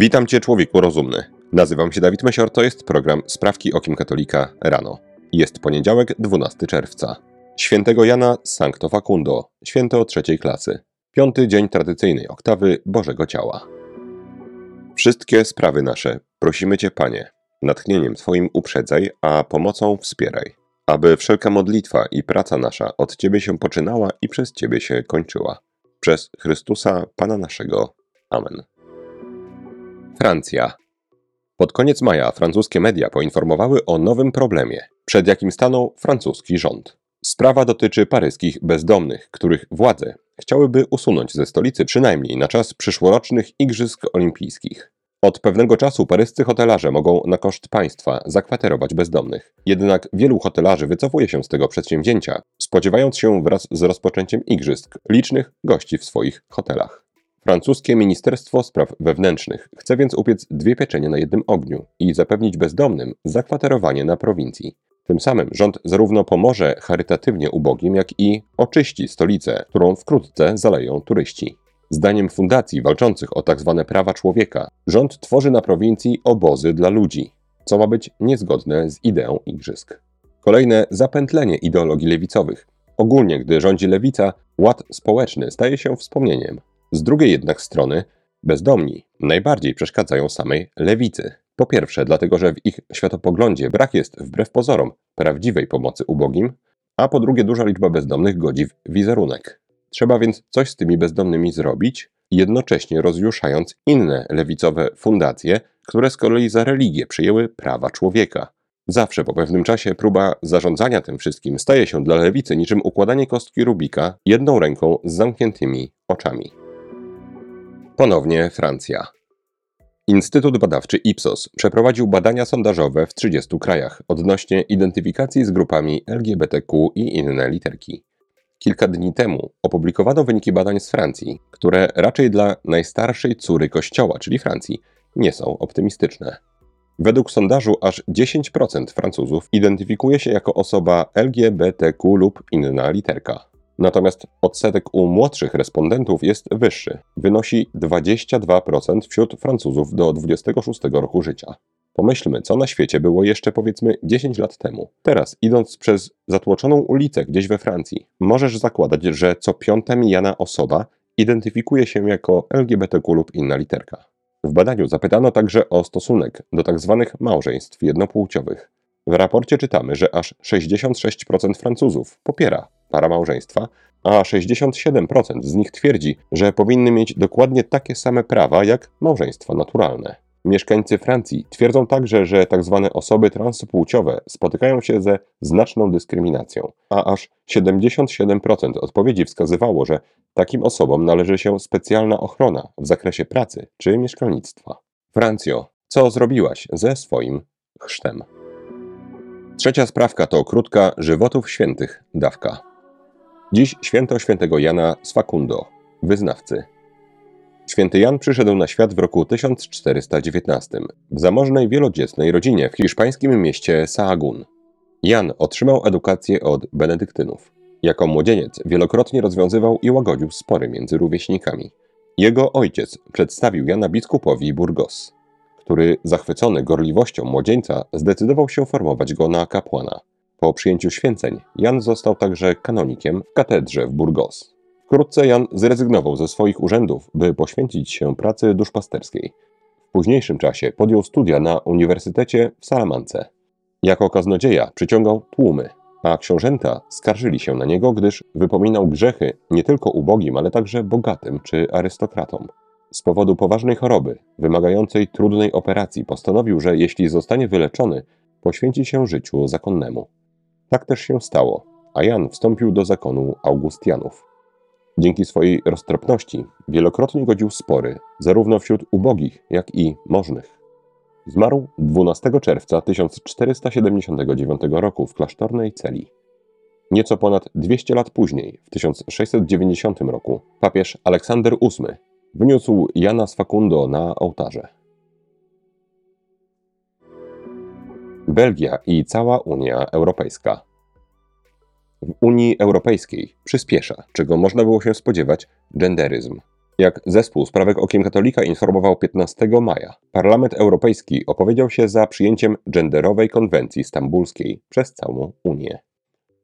Witam Cię, człowieku rozumny. Nazywam się Dawid Mesior, to jest program Sprawki Okiem Katolika rano. Jest poniedziałek, 12 czerwca. Świętego Jana Sancto Facundo, święto trzeciej klasy. Piąty dzień tradycyjnej oktawy Bożego Ciała. Wszystkie sprawy nasze prosimy Cię, Panie, natchnieniem Twoim uprzedzaj, a pomocą wspieraj, aby wszelka modlitwa i praca nasza od Ciebie się poczynała i przez Ciebie się kończyła. Przez Chrystusa, Pana naszego. Amen. Francja. Pod koniec maja francuskie media poinformowały o nowym problemie, przed jakim stanął francuski rząd. Sprawa dotyczy paryskich bezdomnych, których władze chciałyby usunąć ze stolicy przynajmniej na czas przyszłorocznych Igrzysk Olimpijskich. Od pewnego czasu paryscy hotelarze mogą na koszt państwa zakwaterować bezdomnych. Jednak wielu hotelarzy wycofuje się z tego przedsięwzięcia, spodziewając się wraz z rozpoczęciem igrzysk licznych gości w swoich hotelach. Francuskie Ministerstwo Spraw Wewnętrznych chce więc upiec dwie pieczenie na jednym ogniu i zapewnić bezdomnym zakwaterowanie na prowincji. Tym samym rząd zarówno pomoże charytatywnie ubogim, jak i oczyści stolicę, którą wkrótce zaleją turyści. Zdaniem fundacji walczących o tzw. Tak prawa człowieka, rząd tworzy na prowincji obozy dla ludzi, co ma być niezgodne z ideą igrzysk. Kolejne zapętlenie ideologii lewicowych. Ogólnie, gdy rządzi lewica, ład społeczny staje się wspomnieniem. Z drugiej jednak strony, bezdomni najbardziej przeszkadzają samej lewicy. Po pierwsze, dlatego że w ich światopoglądzie brak jest, wbrew pozorom, prawdziwej pomocy ubogim, a po drugie, duża liczba bezdomnych godzi w wizerunek. Trzeba więc coś z tymi bezdomnymi zrobić, jednocześnie rozjuszając inne lewicowe fundacje, które z kolei za religię przyjęły prawa człowieka. Zawsze po pewnym czasie próba zarządzania tym wszystkim staje się dla lewicy niczym układanie kostki Rubika jedną ręką z zamkniętymi oczami. Ponownie Francja. Instytut Badawczy Ipsos przeprowadził badania sondażowe w 30 krajach odnośnie identyfikacji z grupami LGBTQ i inne literki. Kilka dni temu opublikowano wyniki badań z Francji, które raczej dla najstarszej córy kościoła, czyli Francji, nie są optymistyczne. Według sondażu aż 10% Francuzów identyfikuje się jako osoba LGBTQ lub inna literka. Natomiast odsetek u młodszych respondentów jest wyższy. Wynosi 22% wśród Francuzów do 26 roku życia. Pomyślmy, co na świecie było jeszcze powiedzmy 10 lat temu. Teraz, idąc przez zatłoczoną ulicę gdzieś we Francji, możesz zakładać, że co piąta mijana osoba identyfikuje się jako LGBTQ lub inna literka. W badaniu zapytano także o stosunek do tzw. Tak małżeństw jednopłciowych. W raporcie czytamy, że aż 66% Francuzów popiera para małżeństwa, a 67% z nich twierdzi, że powinny mieć dokładnie takie same prawa jak małżeństwa naturalne. Mieszkańcy Francji twierdzą także, że tzw. Tak osoby transpłciowe spotykają się ze znaczną dyskryminacją, a aż 77% odpowiedzi wskazywało, że takim osobom należy się specjalna ochrona w zakresie pracy czy mieszkalnictwa. Francjo, co zrobiłaś ze swoim chrztem? Trzecia sprawka to krótka żywotów świętych dawka. Dziś święto świętego Jana z Facundo, wyznawcy. Święty Jan przyszedł na świat w roku 1419 w zamożnej wielodzietnej rodzinie w hiszpańskim mieście Sahagún. Jan otrzymał edukację od benedyktynów. Jako młodzieniec wielokrotnie rozwiązywał i łagodził spory między rówieśnikami. Jego ojciec przedstawił Jana biskupowi Burgos, który zachwycony gorliwością młodzieńca zdecydował się formować go na kapłana. Po przyjęciu święceń Jan został także kanonikiem w katedrze w Burgos. Wkrótce Jan zrezygnował ze swoich urzędów, by poświęcić się pracy duszpasterskiej. W późniejszym czasie podjął studia na Uniwersytecie w Salamance. Jako kaznodzieja przyciągał tłumy, a książęta skarżyli się na niego, gdyż wypominał grzechy nie tylko ubogim, ale także bogatym czy arystokratom. Z powodu poważnej choroby, wymagającej trudnej operacji, postanowił, że jeśli zostanie wyleczony, poświęci się życiu zakonnemu. Tak też się stało, a Jan wstąpił do zakonu Augustianów. Dzięki swojej roztropności wielokrotnie godził spory, zarówno wśród ubogich, jak i możnych. Zmarł 12 czerwca 1479 roku w klasztornej celi. Nieco ponad 200 lat później, w 1690 roku, papież Aleksander VIII wyniósł Jana z Facundo na ołtarze. Belgia i cała Unia Europejska. W Unii Europejskiej przyspiesza, czego można było się spodziewać, genderyzm. Jak zespół sprawek Okiem Katolika informował 15 maja, Parlament Europejski opowiedział się za przyjęciem genderowej konwencji stambulskiej przez całą Unię.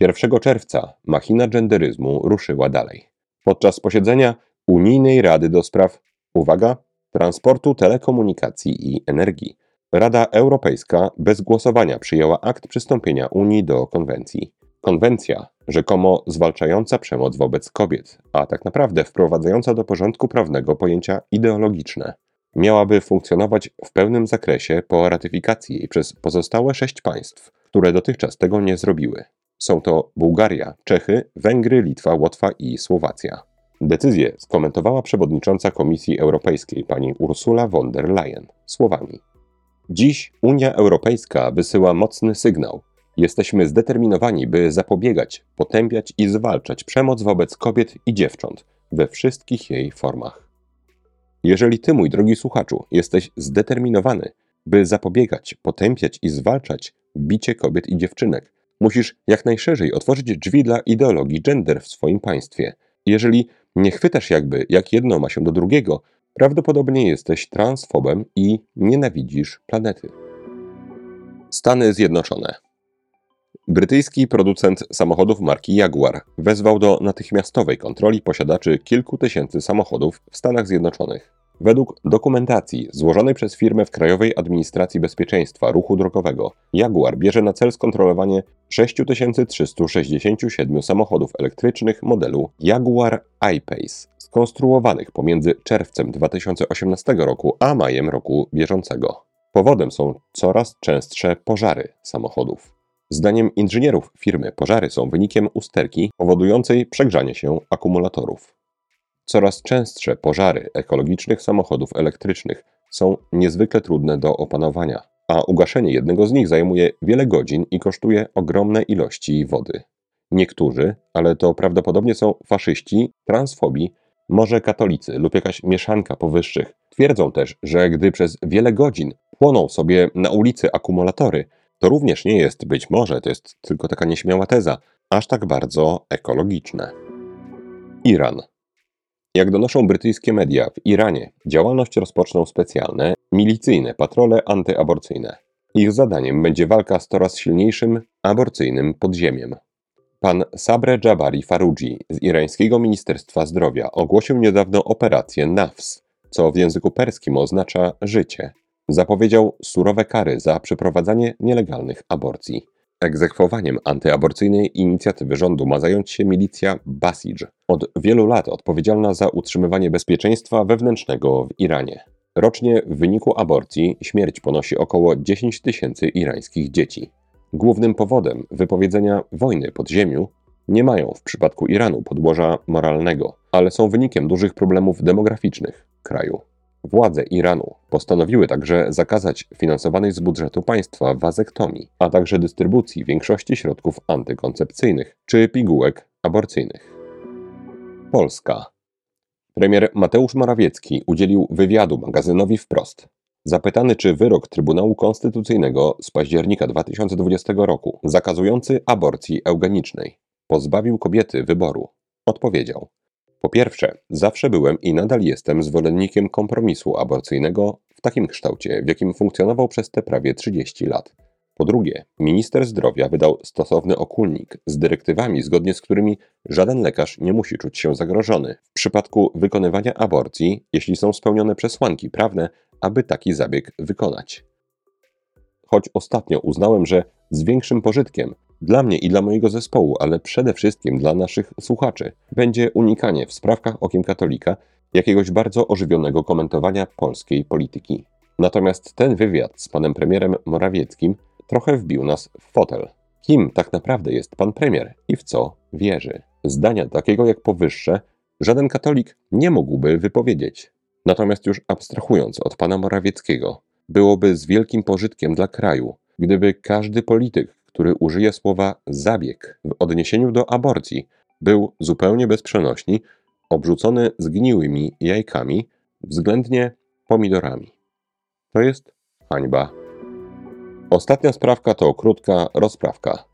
1 czerwca machina genderyzmu ruszyła dalej. Podczas posiedzenia Unijnej Rady do spraw, uwaga, transportu, telekomunikacji i energii, Rada Europejska bez głosowania przyjęła akt przystąpienia Unii do konwencji. Konwencja, rzekomo zwalczająca przemoc wobec kobiet, a tak naprawdę wprowadzająca do porządku prawnego pojęcia ideologiczne, miałaby funkcjonować w pełnym zakresie po ratyfikacji jej przez pozostałe sześć państw, które dotychczas tego nie zrobiły. Są to Bułgaria, Czechy, Węgry, Litwa, Łotwa i Słowacja. Decyzję skomentowała przewodnicząca Komisji Europejskiej pani Ursula von der Leyen słowami: Dziś Unia Europejska wysyła mocny sygnał. Jesteśmy zdeterminowani, by zapobiegać, potępiać i zwalczać przemoc wobec kobiet i dziewcząt we wszystkich jej formach. Jeżeli ty, mój drogi słuchaczu, jesteś zdeterminowany, by zapobiegać, potępiać i zwalczać bicie kobiet i dziewczynek, musisz jak najszerzej otworzyć drzwi dla ideologii gender w swoim państwie. Jeżeli nie chwytasz jakby, jak jedno ma się do drugiego, prawdopodobnie jesteś transfobem i nienawidzisz planety. Stany Zjednoczone. Brytyjski producent samochodów marki Jaguar wezwał do natychmiastowej kontroli posiadaczy kilku tysięcy samochodów w Stanach Zjednoczonych. Według dokumentacji złożonej przez firmę w Krajowej Administracji Bezpieczeństwa Ruchu Drogowego, Jaguar bierze na cel skontrolowanie 6367 samochodów elektrycznych modelu Jaguar I-Pace, skonstruowanych pomiędzy czerwcem 2018 roku a majem roku bieżącego. Powodem są coraz częstsze pożary samochodów. Zdaniem inżynierów firmy pożary są wynikiem usterki powodującej przegrzanie się akumulatorów. Coraz częstsze pożary ekologicznych samochodów elektrycznych są niezwykle trudne do opanowania, a ugaszenie jednego z nich zajmuje wiele godzin i kosztuje ogromne ilości wody. Niektórzy, ale to prawdopodobnie są faszyści, transfobi, może katolicy lub jakaś mieszanka powyższych, twierdzą też, że gdy przez wiele godzin płoną sobie na ulicy akumulatory, to również nie jest być może, to jest tylko taka nieśmiała teza, aż tak bardzo ekologiczne. Iran. Jak donoszą brytyjskie media, w Iranie działalność rozpoczną specjalne, milicyjne patrole antyaborcyjne. Ich zadaniem będzie walka z coraz silniejszym aborcyjnym podziemiem. Pan Sabre Jabari Faruji z irańskiego Ministerstwa Zdrowia ogłosił niedawno operację NAFS, co w języku perskim oznacza życie. Zapowiedział surowe kary za przeprowadzanie nielegalnych aborcji. Egzekwowaniem antyaborcyjnej inicjatywy rządu ma zająć się milicja Basij, od wielu lat odpowiedzialna za utrzymywanie bezpieczeństwa wewnętrznego w Iranie. Rocznie w wyniku aborcji śmierć ponosi około 10 tysięcy irańskich dzieci. Głównym powodem wypowiedzenia wojny podziemiu nie mają w przypadku Iranu podłoża moralnego, ale są wynikiem dużych problemów demograficznych kraju. Władze Iranu postanowiły także zakazać finansowanej z budżetu państwa wazektomii, a także dystrybucji większości środków antykoncepcyjnych czy pigułek aborcyjnych. Polska. Premier Mateusz Morawiecki udzielił wywiadu magazynowi Wprost. Zapytany, czy wyrok Trybunału Konstytucyjnego z października 2020 roku zakazujący aborcji eugenicznej pozbawił kobiety wyboru, odpowiedział: po pierwsze, zawsze byłem i nadal jestem zwolennikiem kompromisu aborcyjnego w takim kształcie, w jakim funkcjonował przez te prawie 30 lat. Po drugie, minister zdrowia wydał stosowny okulnik z dyrektywami, zgodnie z którymi żaden lekarz nie musi czuć się zagrożony w przypadku wykonywania aborcji, jeśli są spełnione przesłanki prawne, aby taki zabieg wykonać. Choć ostatnio uznałem, że z większym pożytkiem dla mnie i dla mojego zespołu, ale przede wszystkim dla naszych słuchaczy, będzie unikanie w sprawkach okiem katolika jakiegoś bardzo ożywionego komentowania polskiej polityki. Natomiast ten wywiad z panem premierem Morawieckim trochę wbił nas w fotel. Kim tak naprawdę jest pan premier i w co wierzy? Zdania takiego jak powyższe żaden katolik nie mógłby wypowiedzieć. Natomiast już abstrahując od pana Morawieckiego, byłoby z wielkim pożytkiem dla kraju, gdyby każdy polityk, który użyje słowa zabieg w odniesieniu do aborcji, był zupełnie bezprzenośni, obrzucony zgniłymi jajkami, względnie pomidorami. To jest hańba. Ostatnia sprawka to krótka rozprawka.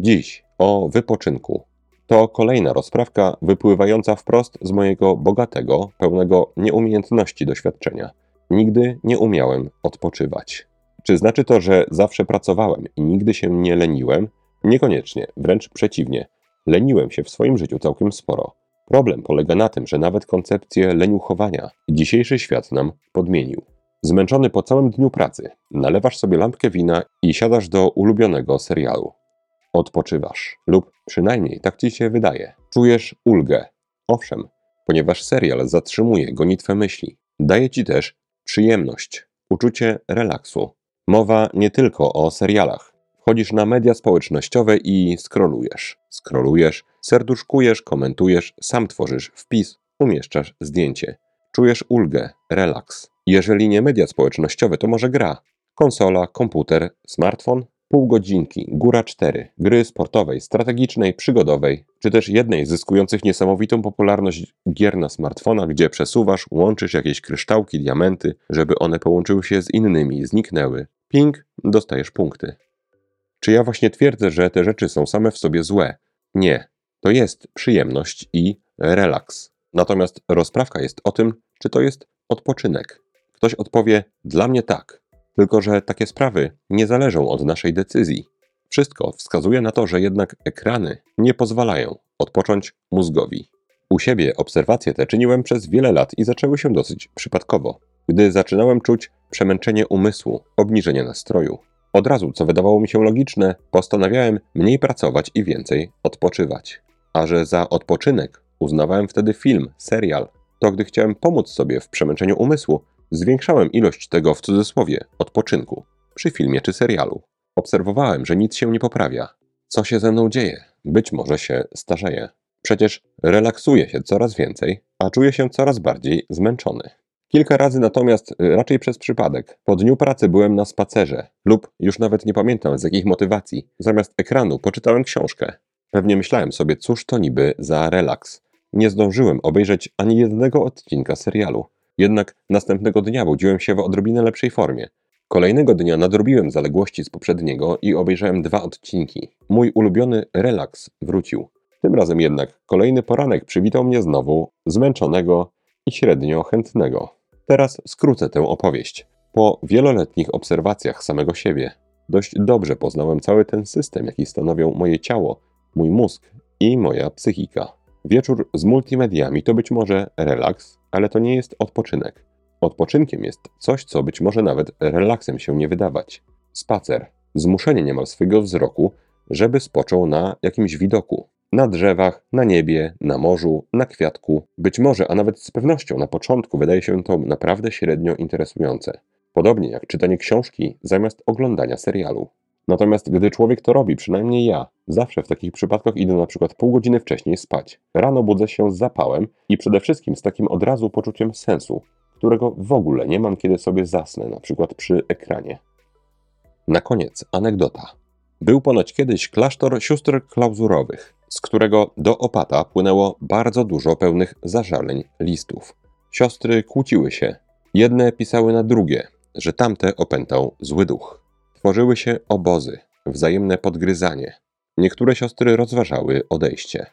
Dziś o wypoczynku. To kolejna rozprawka wypływająca wprost z mojego bogatego, pełnego nieumiejętności doświadczenia. Nigdy nie umiałem odpoczywać. Czy znaczy to, że zawsze pracowałem i nigdy się nie leniłem? Niekoniecznie, wręcz przeciwnie. Leniłem się w swoim życiu całkiem sporo. Problem polega na tym, że nawet koncepcję leniuchowania dzisiejszy świat nam podmienił. Zmęczony po całym dniu pracy, nalewasz sobie lampkę wina i siadasz do ulubionego serialu. Odpoczywasz, lub przynajmniej tak ci się wydaje. Czujesz ulgę. Owszem, ponieważ serial zatrzymuje gonitwę myśli. Daje ci też przyjemność, uczucie relaksu. Mowa nie tylko o serialach. Wchodzisz na media społecznościowe i scrollujesz. Scrollujesz, serduszkujesz, komentujesz, sam tworzysz wpis, umieszczasz zdjęcie. Czujesz ulgę, relaks. Jeżeli nie media społecznościowe, to może gra. Konsola, komputer, smartfon, pół godzinki, góra cztery, gry sportowej, strategicznej, przygodowej, czy też jednej zyskujących niesamowitą popularność gier na smartfona, gdzie przesuwasz, łączysz jakieś kryształki, diamenty, żeby one połączyły się z innymi, zniknęły. Ping, dostajesz punkty. Czy ja właśnie twierdzę, że te rzeczy są same w sobie złe? Nie. To jest przyjemność i relaks. Natomiast rozprawka jest o tym, czy to jest odpoczynek. Ktoś odpowie: Dla mnie tak. Tylko, że takie sprawy nie zależą od naszej decyzji. Wszystko wskazuje na to, że jednak ekrany nie pozwalają odpocząć mózgowi. U siebie obserwacje te czyniłem przez wiele lat i zaczęły się dosyć przypadkowo, gdy zaczynałem czuć przemęczenie umysłu, obniżenie nastroju. Od razu, co wydawało mi się logiczne, postanawiałem mniej pracować i więcej odpoczywać. A że za odpoczynek uznawałem wtedy film, serial, to gdy chciałem pomóc sobie w przemęczeniu umysłu, Zwiększałem ilość tego w cudzysłowie odpoczynku przy filmie czy serialu. Obserwowałem, że nic się nie poprawia. Co się ze mną dzieje? Być może się starzeję. Przecież relaksuję się coraz więcej, a czuję się coraz bardziej zmęczony. Kilka razy natomiast, y, raczej przez przypadek, po dniu pracy byłem na spacerze lub już nawet nie pamiętam z jakich motywacji. Zamiast ekranu poczytałem książkę. Pewnie myślałem sobie, cóż to niby za relaks. Nie zdążyłem obejrzeć ani jednego odcinka serialu. Jednak następnego dnia budziłem się w odrobinę lepszej formie. Kolejnego dnia nadrobiłem zaległości z poprzedniego i obejrzałem dwa odcinki. Mój ulubiony relaks wrócił. Tym razem jednak kolejny poranek przywitał mnie znowu, zmęczonego i średnio chętnego. Teraz skrócę tę opowieść. Po wieloletnich obserwacjach samego siebie dość dobrze poznałem cały ten system, jaki stanowią moje ciało, mój mózg i moja psychika. Wieczór z multimediami to być może relaks, ale to nie jest odpoczynek. Odpoczynkiem jest coś, co być może nawet relaksem się nie wydawać. Spacer, zmuszenie niemal swego wzroku, żeby spoczął na jakimś widoku. Na drzewach, na niebie, na morzu, na kwiatku. Być może, a nawet z pewnością na początku wydaje się to naprawdę średnio interesujące. Podobnie jak czytanie książki zamiast oglądania serialu. Natomiast gdy człowiek to robi, przynajmniej ja, zawsze w takich przypadkach idę na przykład pół godziny wcześniej spać. Rano budzę się z zapałem i przede wszystkim z takim od razu poczuciem sensu, którego w ogóle nie mam, kiedy sobie zasnę, na przykład przy ekranie. Na koniec anegdota. Był ponoć kiedyś klasztor sióstr klauzurowych, z którego do opata płynęło bardzo dużo pełnych zażaleń listów. Siostry kłóciły się. Jedne pisały na drugie, że tamte opętał zły duch. Tworzyły się obozy, wzajemne podgryzanie. Niektóre siostry rozważały odejście.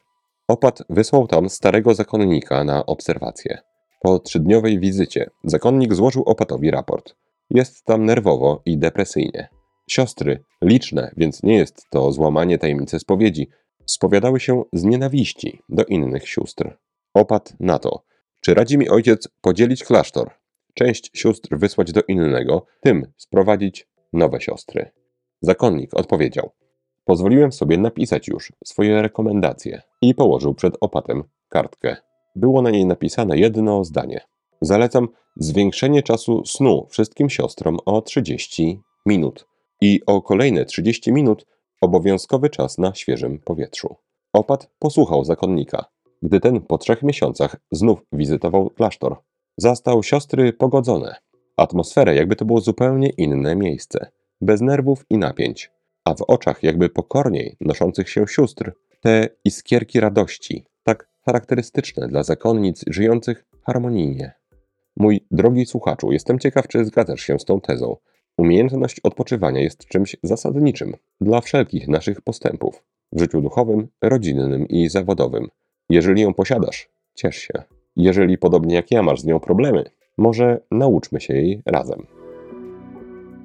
Opat wysłał tam starego zakonnika na obserwację. Po trzydniowej wizycie zakonnik złożył opatowi raport. Jest tam nerwowo i depresyjnie. Siostry, liczne, więc nie jest to złamanie tajemnicy spowiedzi, spowiadały się z nienawiści do innych sióstr. Opat na to, czy radzi mi ojciec podzielić klasztor, część sióstr wysłać do innego, tym sprowadzić nowe siostry. Zakonnik odpowiedział: Pozwoliłem sobie napisać już swoje rekomendacje i położył przed opatem kartkę. Było na niej napisane jedno zdanie. Zalecam zwiększenie czasu snu wszystkim siostrom o 30 minut i o kolejne 30 minut obowiązkowy czas na świeżym powietrzu. Opat posłuchał zakonnika. Gdy ten po trzech miesiącach znów wizytował klasztor, zastał siostry pogodzone atmosferę, jakby to było zupełnie inne miejsce, bez nerwów i napięć, a w oczach jakby pokorniej noszących się sióstr te iskierki radości, tak charakterystyczne dla zakonnic żyjących harmonijnie. Mój drogi słuchaczu, jestem ciekaw, czy zgadzasz się z tą tezą. Umiejętność odpoczywania jest czymś zasadniczym dla wszelkich naszych postępów. w życiu duchowym, rodzinnym i zawodowym. Jeżeli ją posiadasz, ciesz się. Jeżeli podobnie jak ja masz z nią problemy, może nauczmy się jej razem.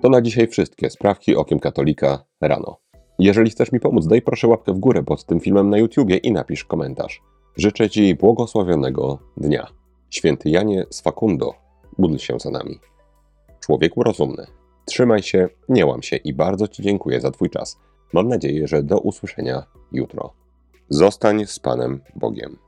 To na dzisiaj wszystkie sprawki okiem katolika rano. Jeżeli chcesz mi pomóc, daj proszę łapkę w górę pod tym filmem na YouTubie i napisz komentarz. Życzę Ci błogosławionego dnia. Święty Janie z Facundo, módl się za nami. Człowieku rozumny, trzymaj się, nie łam się i bardzo Ci dziękuję za Twój czas. Mam nadzieję, że do usłyszenia jutro. Zostań z Panem Bogiem.